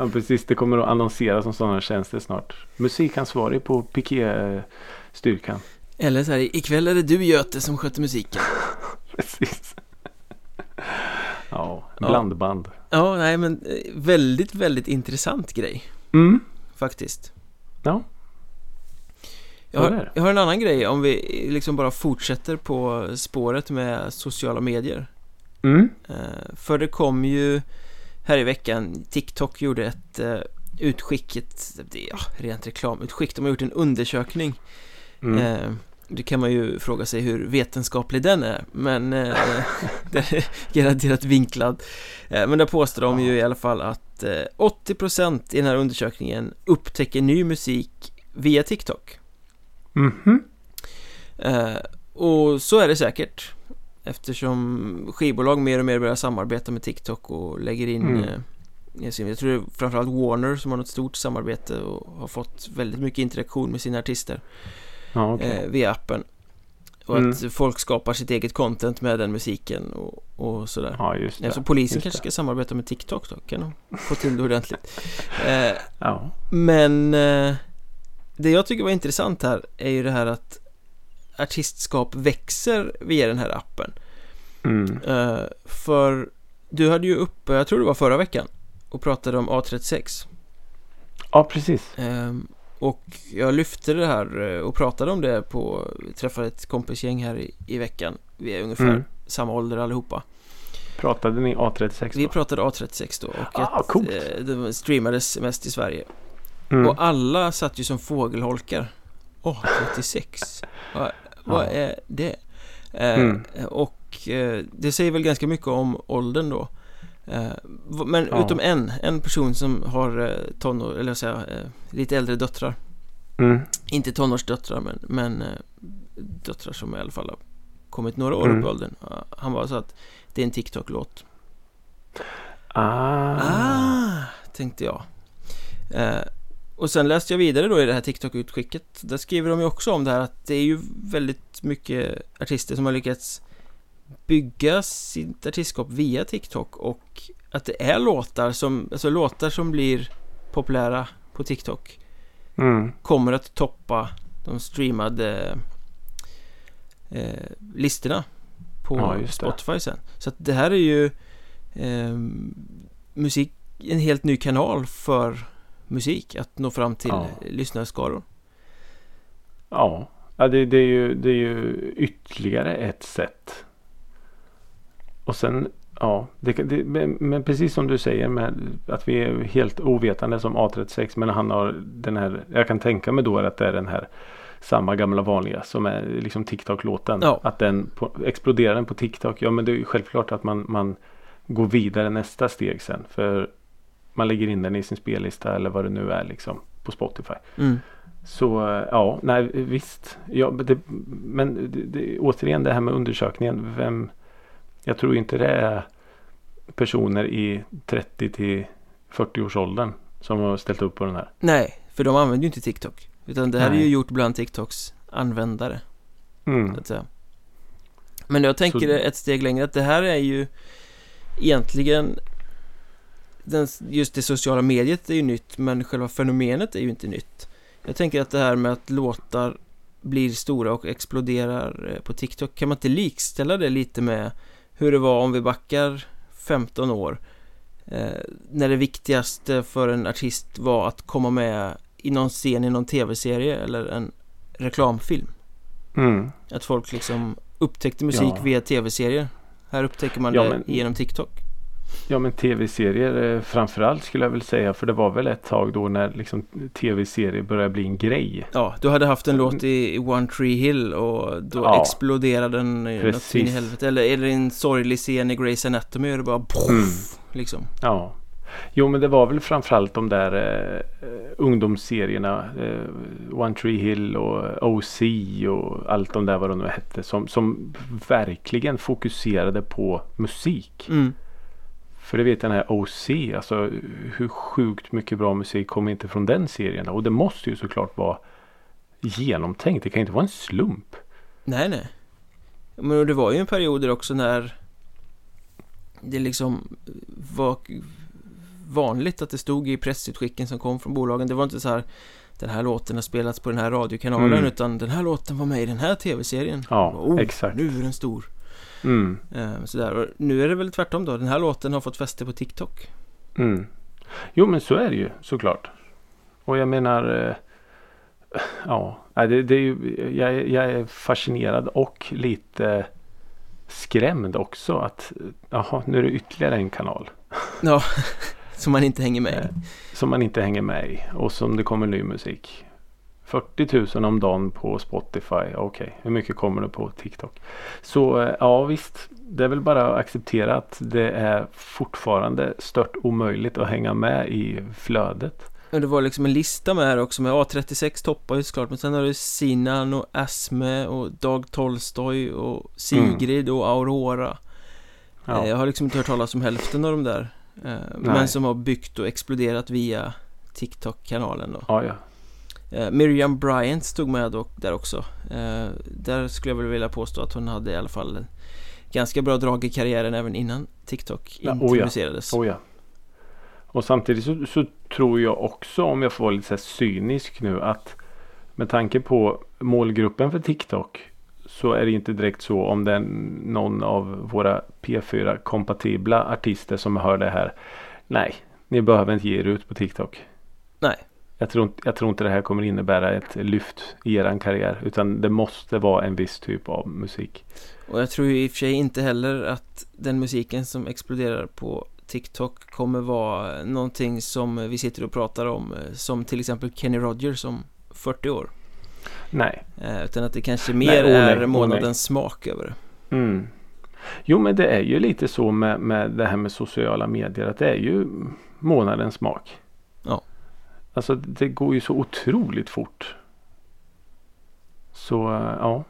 Ja, precis. Det kommer att annonseras som sådana tjänster snart. Musikansvarig på piké-styrkan. Eller så här, ikväll är det du Göte som sköter musiken Precis. Ja, Ja. blandband. Ja, nej men eh, väldigt, väldigt intressant grej Mm. faktiskt Ja. jag har, jag har en annan grej om vi liksom bara fortsätter på spåret med sociala medier Mm. Eh, För det kom ju här i veckan, TikTok gjorde ett eh, utskick, ett, ja, rent reklamutskick, de har gjort en undersökning. Mm. Eh, Det kan man ju fråga sig hur vetenskaplig den är Men eh, den är garanterat vinklad. Eh, Men där påstår de ju i alla fall att eh, 80% i den här undersökningen upptäcker ny musik via TikTok. Mhm. eh, Och så är det säkert Eftersom skivbolag mer och mer börjar samarbeta med TikTok och lägger in Mm. eh, sin- Jag tror det är framförallt Warner som har något stort samarbete och har fått väldigt mycket interaktion med sina artister Ja, okej. eh, via appen Och Mm. att folk skapar sitt eget content med den musiken och, och sådär Ja, just det. ja, Så polisen just kanske det. ska samarbeta med TikTok då, kan de få till det ordentligt eh, Ja. Men eh, det jag tycker var intressant här är ju det här att artistskap växer via den här appen Mm. eh, För du hade ju uppe, jag tror det var förra veckan och pratade om A36 Ja, precis. Ehm, Och jag lyfte det här eh, och pratade om det på, vi träffade ett kompisgäng här i, i veckan Vi är ungefär Mm. samma ålder allihopa Pratade ni A36 Vi då? pratade A36 då och Ah, att coolt. eh, det streamades mest i Sverige Mm. Och alla satt ju som fågelholkar A36 Vad, Ja. är det? Eh, Mm. Och eh, det säger väl ganska mycket om åldern då eh, Men Ja. utom en, en person som har tonår, eller eh, lite äldre döttrar Mm. Inte tonårsdöttrar men, men döttrar som i alla fall har kommit några år Mm. upp i åldern Han var så att det är en TikTok-låt Ah. Ah, tänkte jag Och sen läste jag vidare då i det här TikTok-utskicket Där skriver de ju också om det här att det är ju väldigt mycket artister som har lyckats bygga sitt artistskap via TikTok och att det är låtar som, alltså låtar som blir populära på TikTok Mm. kommer att toppa de streamade eh, listorna på Ja. Spotify sen. Så att det här är ju eh, musik, en helt ny kanal för musik att nå fram till Ja. lyssnarskaror. Ja, ja det, det, är ju, det är ju ytterligare ett sätt. Och sen, ja, det, det, men, men precis som du säger med att vi är helt ovetande som A36 men han har den här, jag kan tänka mig då att det är den här samma gamla vanliga som är liksom TikTok-låten. Ja. Att den på, exploderar den på TikTok. Ja men det är ju självklart att man, man går vidare nästa steg sen. För man lägger in den i sin spellista eller vad det nu är liksom på Spotify. Mm. Så eh, ja, nej visst. Ja, det, men det, det, återigen det här med undersökningen. Vem, jag tror inte det är personer i 30 till 40 års åldern som har ställt upp på den här. Nej, för de använder ju inte TikTok. Utan det här är Nej. ju gjort bland TikToks användare. Mm. Men jag tänker Så- ett steg längre att det här är ju egentligen den, just det sociala mediet är ju nytt men själva fenomenet är ju inte nytt. Jag tänker att det här med att låtar blir stora och exploderar eh, på TikTok kan man inte likställa det lite med hur det var om vi backar 15 år eh, när det viktigaste för en artist var att komma med i någon scen i någon tv-serie eller en reklamfilm. Mm. Att folk liksom upptäckte musik Ja. via tv-serier Här upptäcker man Ja, det men- genom TikTok Ja men tv-serier eh, framförallt skulle jag väl säga för det var väl ett tag då när liksom tv-serier började bli en grej. Ja, du hade haft en låt i One Tree Hill och då Ja. exploderade den i något in i helvete. Eller är det en sorglig scen i Grey's Anatomy och det bara poff, Mm. liksom. Ja. Jo men det var väl framförallt de där eh, eh, ungdomsserierna eh, One Tree Hill och OC och allt de där vad de nu hette som, som verkligen fokuserade på musik. Mm. För det vet jag den här OC, alltså hur sjukt mycket bra musik kommer inte från den serien. Och det måste ju såklart vara genomtänkt. Det kan inte vara en slump. Nej, nej. Men det var ju en period där också när det liksom var vanligt att det stod i pressutskicken som kom från bolagen. Det var inte så här den här låten har spelats på den här radiokanalen Mm. utan den här låten var med i den här tv-serien. Ja, oh, exakt. Nu är den stor. Mm, Eh, sådär. Och nu är det väl tvärtom då. Den här låten har fått fäste på TikTok. mm. Jo men så är det ju såklart. Och jag menar eh, Ja, det, det är ju, jag, är- jag är fascinerad och lite skrämd också att jaha, nu är det ytterligare en kanal Ja, som man inte hänger med Eh, i. som man inte hänger med i och som det kommer ny musik. 40 000 om dagen på Spotify. Okej, hur mycket kommer det på TikTok? Så eh, ja visst, det är väl bara att acceptera att det är fortfarande stört omöjligt att hänga med i flödet. Det var liksom en lista med här också med A36 toppar ju såklart men sen har du Sinan och Asme och Dag Tolstoj och Sigrid och Aurora Mm. Ja, Eh, Jag har liksom inte hört talas om hälften av de där eh, Men som har byggt och exploderat via TikTok-kanalen då ja, ja. Eh, Miriam Bryant stod med där också eh, Där skulle jag väl vilja påstå att hon hade i alla fall en ganska bra drag i karriären även innan TikTok Ja, oh ja. introducerades Oh, ja. Och samtidigt så, så tror jag också om jag får vara lite cynisk nu att med tanke på målgruppen för TikTok så är det inte direkt så om det är någon av våra P4 kompatibla artister som hör det här. Nej, ni behöver inte ge er ut på TikTok. Nej. Jag tror, inte, jag tror inte det här kommer innebära ett lyft i eran karriär utan det måste vara en viss typ av musik. Och jag tror ju i och för sig inte heller att den musiken som exploderar på TikTok kommer vara någonting som vi sitter och pratar om eh, som till exempel Kenny Rogers om 40 år. Nej. Eh, Utan att det kanske Nej, mer nej, är nej. månadens smak över det. Mm. Jo men det är ju lite så med, med det här med sociala medier att det är ju månadens smak. Alltså det går ju så otroligt fort. Så eh, ja.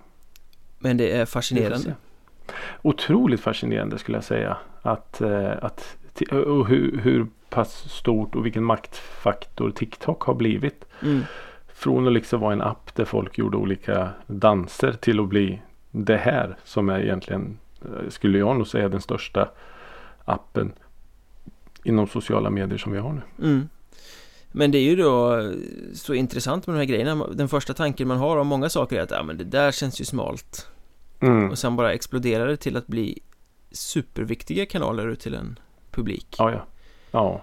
Men det är fascinerande. Otroligt fascinerande skulle jag säga. Att, eh, att och hur, hur pass stort och vilken maktfaktor TikTok har blivit. Mm. Från att liksom vara en app där folk gjorde olika danser till att bli det här som är egentligen eh, skulle jag nog säga den största appen inom sociala medier som vi har nu. Mm. Men det är ju då eh, så intressant med de här grejerna. Den första tanken man har om många saker är att ja, men det där känns ju smalt. Mm. Och sen bara exploderar det till att bli superviktiga kanaler ut till en publik. Ja, ja. Ja.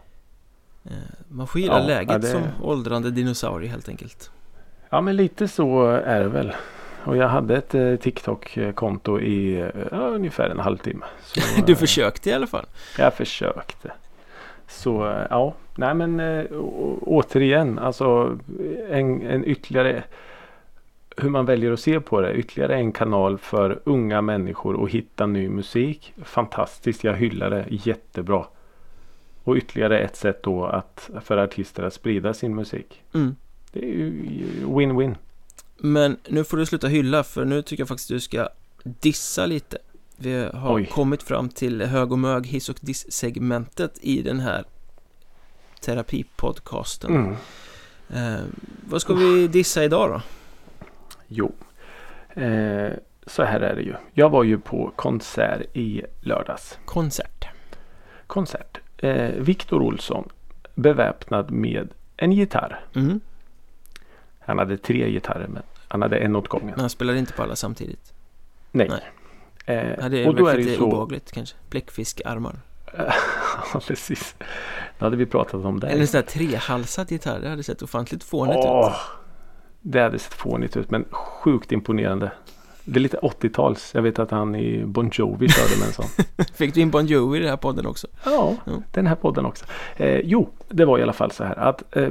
Eh, Man får gilla Ja, läget ja, det- som åldrande dinosaurie helt enkelt. ja, men lite så är det väl. Och jag hade ett eh, TikTok-konto i eh, ungefär en halvtimme. Så, Du försökte i alla fall. Jag försökte. Så ja, nej men eh, å- återigen alltså en, en ytterligare hur man väljer att se på det. Ytterligare en kanal för unga människor att hitta ny musik. Fantastiskt, jag hyllar det jättebra. Och ytterligare ett sätt då att för artister att sprida sin musik. Mm. Det är ju win-win. Men nu får du sluta hylla för nu tycker jag faktiskt du ska dissa lite. Vi har Oj. kommit fram till hög och mög, hiss och diss-segmentet i den här terapipodcasten. Mm. Eh, vad ska vi dissa idag då? Jo. Eh, så här är det ju. Jag var ju på konsert i lördags. Konsert. konsert. Eh, Viktor Olsson beväpnad med en gitarr. Mm. Han hade tre gitarrer men han hade en åt gången. Men han spelar inte på alla samtidigt. Nej. nej. Eh, Ja, det är och då är det ju så. obehagligt kanske. Bläckfiskarmar. Ja, precis. Då hade vi pratat om det. Eller en sån här trehalsad gitarr. Det hade sett ofantligt fånigt Åh, ut. det hade sett fånigt ut men sjukt imponerande. Det är lite 80-tals. Jag vet att han i Bon Jovi körde med en sån. Fick du in Bon Jovi i den här podden också? Ja, Ja. den här podden också. Eh, jo, det var i alla fall så här att eh,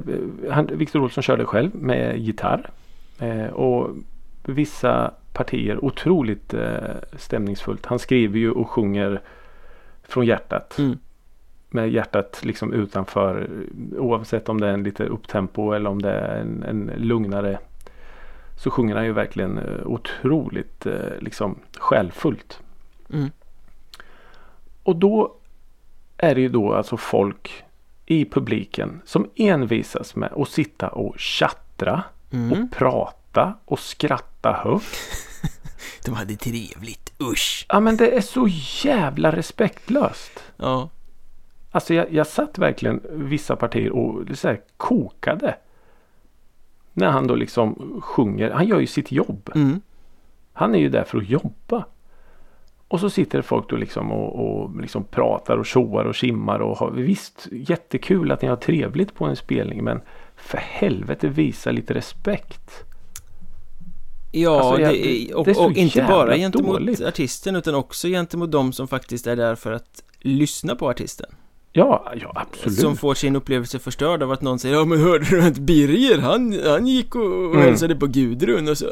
han, Victor Olsson körde själv med gitarr. Eh, och vissa partier otroligt eh, stämningsfullt. Han skriver ju och sjunger från hjärtat. Mm. Med hjärtat liksom utanför. Oavsett om det är en lite upptempo eller om det är en, en lugnare. Så sjunger han ju verkligen eh, otroligt eh, liksom själfullt. Mm. Och då är det ju då alltså folk i publiken som envisas med att sitta och tjattra Mm. och prata och skratta högt. De hade trevligt, usch! Ja men det är så jävla respektlöst. Ja, Alltså jag, jag satt verkligen vissa partier och så här kokade. När han då liksom sjunger. Han gör ju sitt jobb. mm. Han är ju där för att jobba. Och så sitter folk då liksom och, och liksom pratar och tjoar och simmar och har visst jättekul att ni har trevligt på en spelning men för helvete visa lite respekt. Ja, Alltså, jag- det och, det och inte bara gentemot dåligt. artisten utan också gentemot de som faktiskt är där för att lyssna på artisten. Ja, ja absolut. Som får sin upplevelse förstörd av att någon säger Ja men hörde du att Birger han, han gick och, och Mm. hälsade på Gudrun och så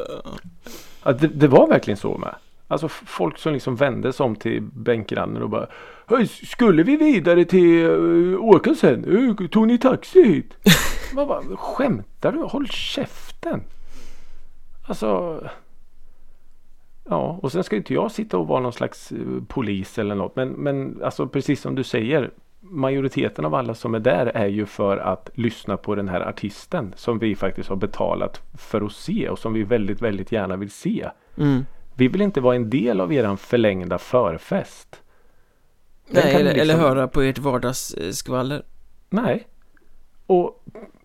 Ja, det, det var verkligen så med. Alltså folk som liksom vände sig om till bänkgrannen och bara Hej, skulle vi vidare till uh, Åka sen? Uh, tog ni taxi hit? Man bara, skämtar du? Håll käften! Alltså Ja, och sen ska inte jag sitta och vara någon slags eh, polis eller något. Men, men alltså precis som du säger. Majoriteten av alla som är där är ju för att lyssna på den här artisten. Som vi faktiskt har betalat för att se och som vi väldigt, väldigt gärna vill se. mm. Vi vill inte vara en del av eran förlängda förfest. Den Nej, eller, liksom- eller höra på ert vardagsskvaller Nej. Och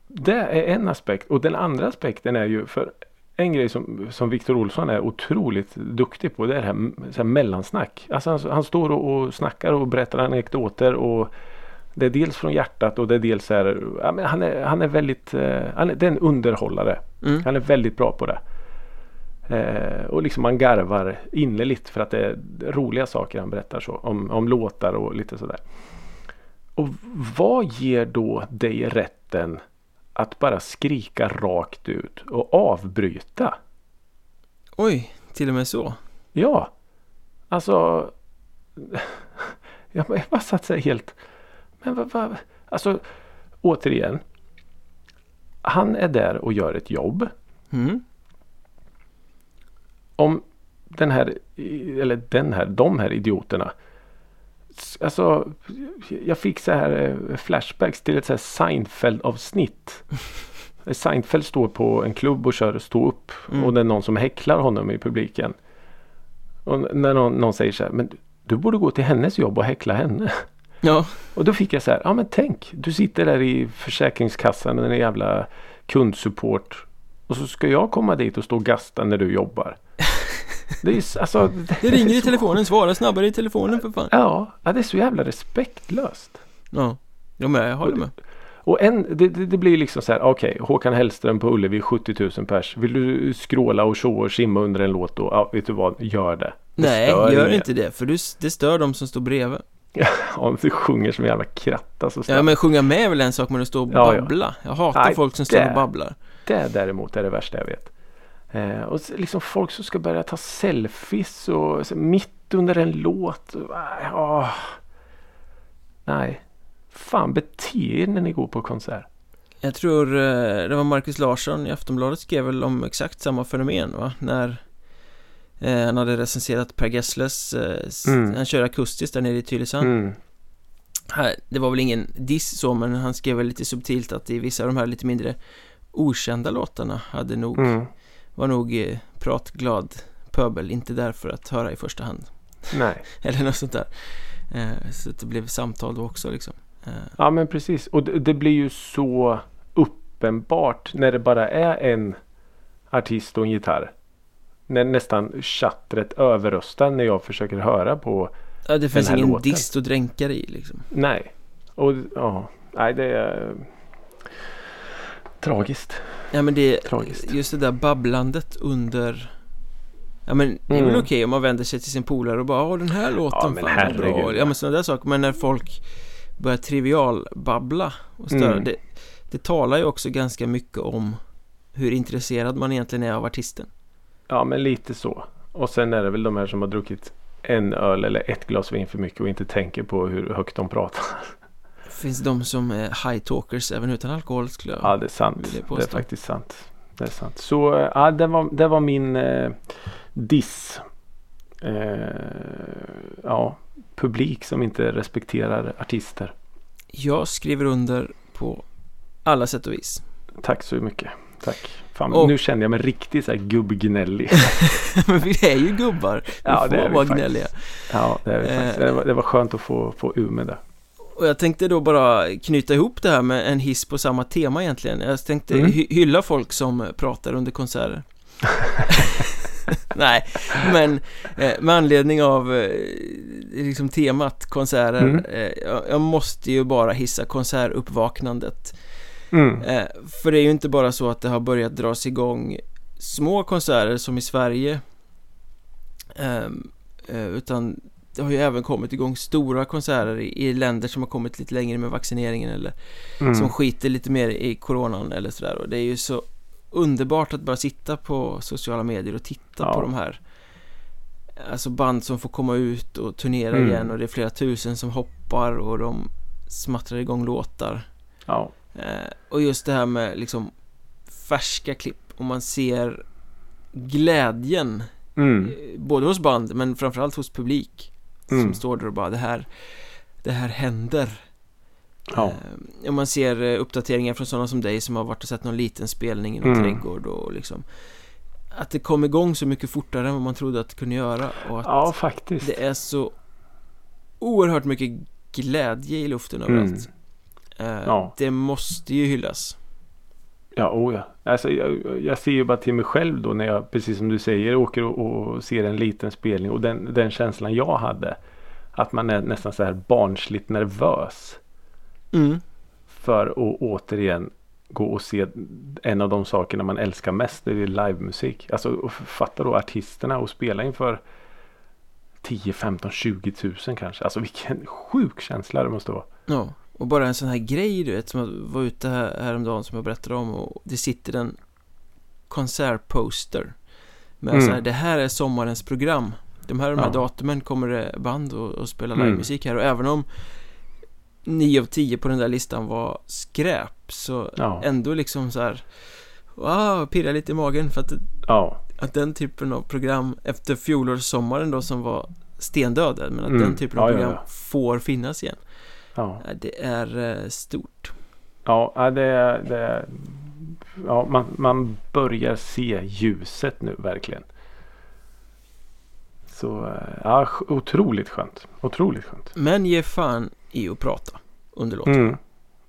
det är en aspekt. Och den andra aspekten är ju för en grej som, som Victor Olsson är otroligt duktig på. Det är det här, så här mellansnack. Alltså han, han står och, och snackar och berättar anekdoter. Och det är dels från hjärtat och det är dels här, ja, men han, är, han är väldigt, eh, han är, det är en underhållare. mm. Han är väldigt bra på det. Eh, och liksom man garvar innerligt för att det är roliga saker han berättar så. Om, om låtar och lite sådär. Och vad ger då dig rätten att bara skrika rakt ut och avbryta? Oj, till och med så Ja, alltså. Jag bara satt så helt. Men vad, vad, alltså återigen. Han är där och gör ett jobb. mm. om den här, eller den här, de här idioterna. Alltså, jag fick så här eh, flashbacks till ett så här Seinfeld-avsnitt. Seinfeld står på en klubb och kör stå upp Mm. och det är någon som häcklar honom i publiken. Och när någon, någon säger så här, men du borde gå till hennes jobb och häckla henne. Ja, Och då fick jag så här, ja men tänk, du sitter där i Försäkringskassan med en jävla kundsupport. Och så ska jag komma dit och stå och gasta när du jobbar. Det är alltså. det ringer i telefonen, svara snabbare i telefonen för fan Ja, ja, det är så jävla respektlöst. Ja, ja men jag håller med Och en, det, det, det blir liksom så här, okej, Håkan Hellström på Ullevi 70 000 pers. Vill du skråla och tjoa och simma under en låt då? Ja, vet du vad, gör det. det Nej, gör ingen. inte det för du, det stör de som står bredvid Om du sjunger som en jävla kratta så stör Ja men sjunga med är väl en sak men att stå och Ja, ja. babbla Jag hatar Nej, folk som står det- och babblar Det däremot är det värsta jag vet. Eh, och liksom folk som ska börja ta selfies och så, mitt under en låt. Och, äh, åh. Nej. Fan bete er när ni går på konsert. Jag tror eh, det var Marcus Larsson i Aftonbladet skrev väl om exakt samma fenomen va? När eh, han hade recenserat Per Gessles, eh, Mm. han kör akustiskt där nere i Tylösand Mm. här, Det var väl ingen diss så men han skrev väl lite subtilt att i vissa av de här lite mindre okända låtarna hade nog, Mm. Var nog eh, pratglad pöbel, inte där för att höra i första hand Nej. Eller något sånt där eh, Så det blev samtal då också liksom eh, Ja men precis. Och det, det blir ju så uppenbart när det bara är en artist och en gitarr. När nästan chattret överröstar när jag försöker höra på. Ja, det finns ingen låten. dist att dränka i liksom Nej. Och ja. Nej det är tragiskt. Ja men det, Tragiskt. just det där babblandet under Ja men det är väl Mm. okej om man vänder sig till sin polare och bara Åh den här låten men fan vad bra. Ja men sådana där saker Men när folk börjar trivialbabbla och störa Mm. det, det talar ju också ganska mycket om Hur intresserad man egentligen är av artisten Ja men lite så. Och sen är det väl de här som har druckit en öl eller ett glas vin för mycket och inte tänker på hur högt de pratar. Finns de som är high talkers även utan alkohol skulle jag Ja det är sant. Det är faktiskt sant. Det är sant. Så eh, ja, det var, det var min eh, diss. Eh, ja, publik som inte respekterar artister. Jag skriver under på alla sätt och vis Tack så mycket. Tack. Fan, Och- Nu känner jag mig riktigt så här gubbgnällig. Men vi är ju gubbar Vi Ja, det får är vi vara faktiskt. gnälliga Ja, det, är vi faktiskt. Eh. det, var, det var skönt att få, få ur med det. Och jag tänkte då bara knyta ihop det här med en hiss på samma tema egentligen Jag tänkte Mm. hy- hylla folk som pratar under konserter Nej, men eh, med anledning av eh, liksom temat konserter Mm. eh, jag, jag måste ju bara hissa konsertuppvaknandet Mm. eh, För det är ju inte bara så att det har börjat dras igång små konserter som i Sverige ehm, eh, Utan det har ju även kommit igång stora konserter i, i länder som har kommit lite längre med vaccineringen eller Mm. som skiter lite mer i coronan eller sådär och det är ju så underbart att bara sitta på sociala medier och titta Ja. på de här Alltså band som får komma ut och turnera Mm. igen och det är flera tusen som hoppar och de smattrar igång låtar Ja. eh, Och just det här med liksom färska klipp och man ser glädjen Mm. eh, både hos band men framförallt hos publik som Mm. står där och bara det här det här händer Ja. Eh, Om man ser eh, uppdateringar från sådana som dig som har varit och sett någon liten spelning i någon Mm. trädgård och liksom Att det kom igång så mycket fortare än vad man trodde att det kunde göra och att ja, faktiskt. det är så oerhört mycket glädje i luften Mm. överallt Eh, Ja. Det måste ju hyllas Ja, oh ja. Alltså, jag, jag ser ju bara till mig själv då när jag, precis som du säger, åker och, och ser en liten spelning och den, den känslan jag hade. Att man är nästan så här barnsligt nervös mm. för att återigen gå och se en av de sakerna man älskar mest, det är livemusik. Alltså fatta då artisterna och spela inför 10, 15, 20 tusen kanske. Alltså vilken sjuk känsla det måste vara. Ja, och bara en sån här grej du vet som jag var ute här, häromdagen som jag berättade om och det sitter en konsertposter med Mm. så här, det här är sommarens program de här, de här Ja. datumen kommer det band och, och spela Mm. livemusik här och även om 9 av 10 på den där listan var skräp så Ja. ändå liksom så här Wow, pirrar lite i magen för att, Ja, att den typen av program efter fjolårssommaren då som var stendöd men att Mm. den typen av program får finnas igen ja. Ja, Det är eh, stort Ja, ja, det är, det ja man, man börjar se ljuset nu verkligen. Så eh, ja, otroligt skönt. Otroligt skönt. Men ge fan i att prata under låten Mm.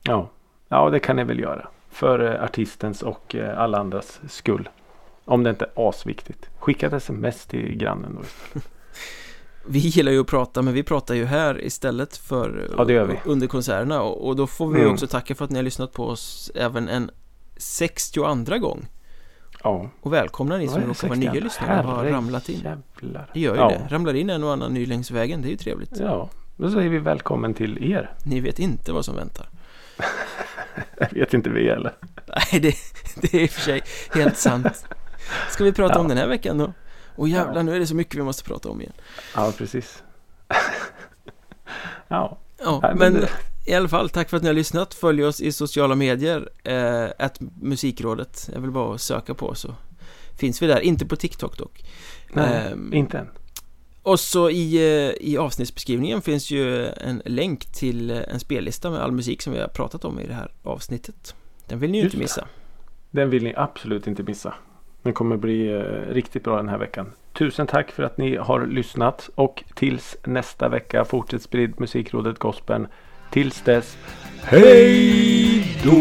Ja. ja, det kan ni väl göra. För eh, artistens och eh, alla andras skull. Om det inte är asviktigt. Skicka ett sms till grannen då istället. Vi gillar ju att prata men vi pratar ju här istället för Ja, det under konserterna och, då får vi Mm. också tacka för att ni har lyssnat på oss även en 62 gång Ja. och välkomna ni som råkar vara 61? nya lyssnare och har ramlat in Jävlar. Det gör ju ja. det, ramlar in en och annan ny längs vägen, det är ju trevligt Ja, då säger vi välkommen till er. Ni vet inte vad som väntar Jag vet inte vi eller. Nej, det, det är i och för sig helt sant Ska vi prata Ja. om den här veckan då? Och jävlar, Ja. nu är det så mycket vi måste prata om igen Ja, precis. ja. Ja, Nej, men, det- i alla fall, tack för att ni har lyssnat. Följ oss i sociala medier, eh, musikrådet. Jag vill bara söka på så finns vi där. Inte på TikTok dock. Nej, Ehm, inte än. Och så i, eh, i avsnittsbeskrivningen finns ju en länk till eh, en spellista med all musik som vi har pratat om i det här avsnittet. Den vill ni ju inte missa. Den vill ni absolut inte missa. Den kommer bli eh, riktigt bra den här veckan. Tusen tack för att ni har lyssnat och tills nästa vecka fortsätt sprid musikrådet gospeln. Tills dess, hej då!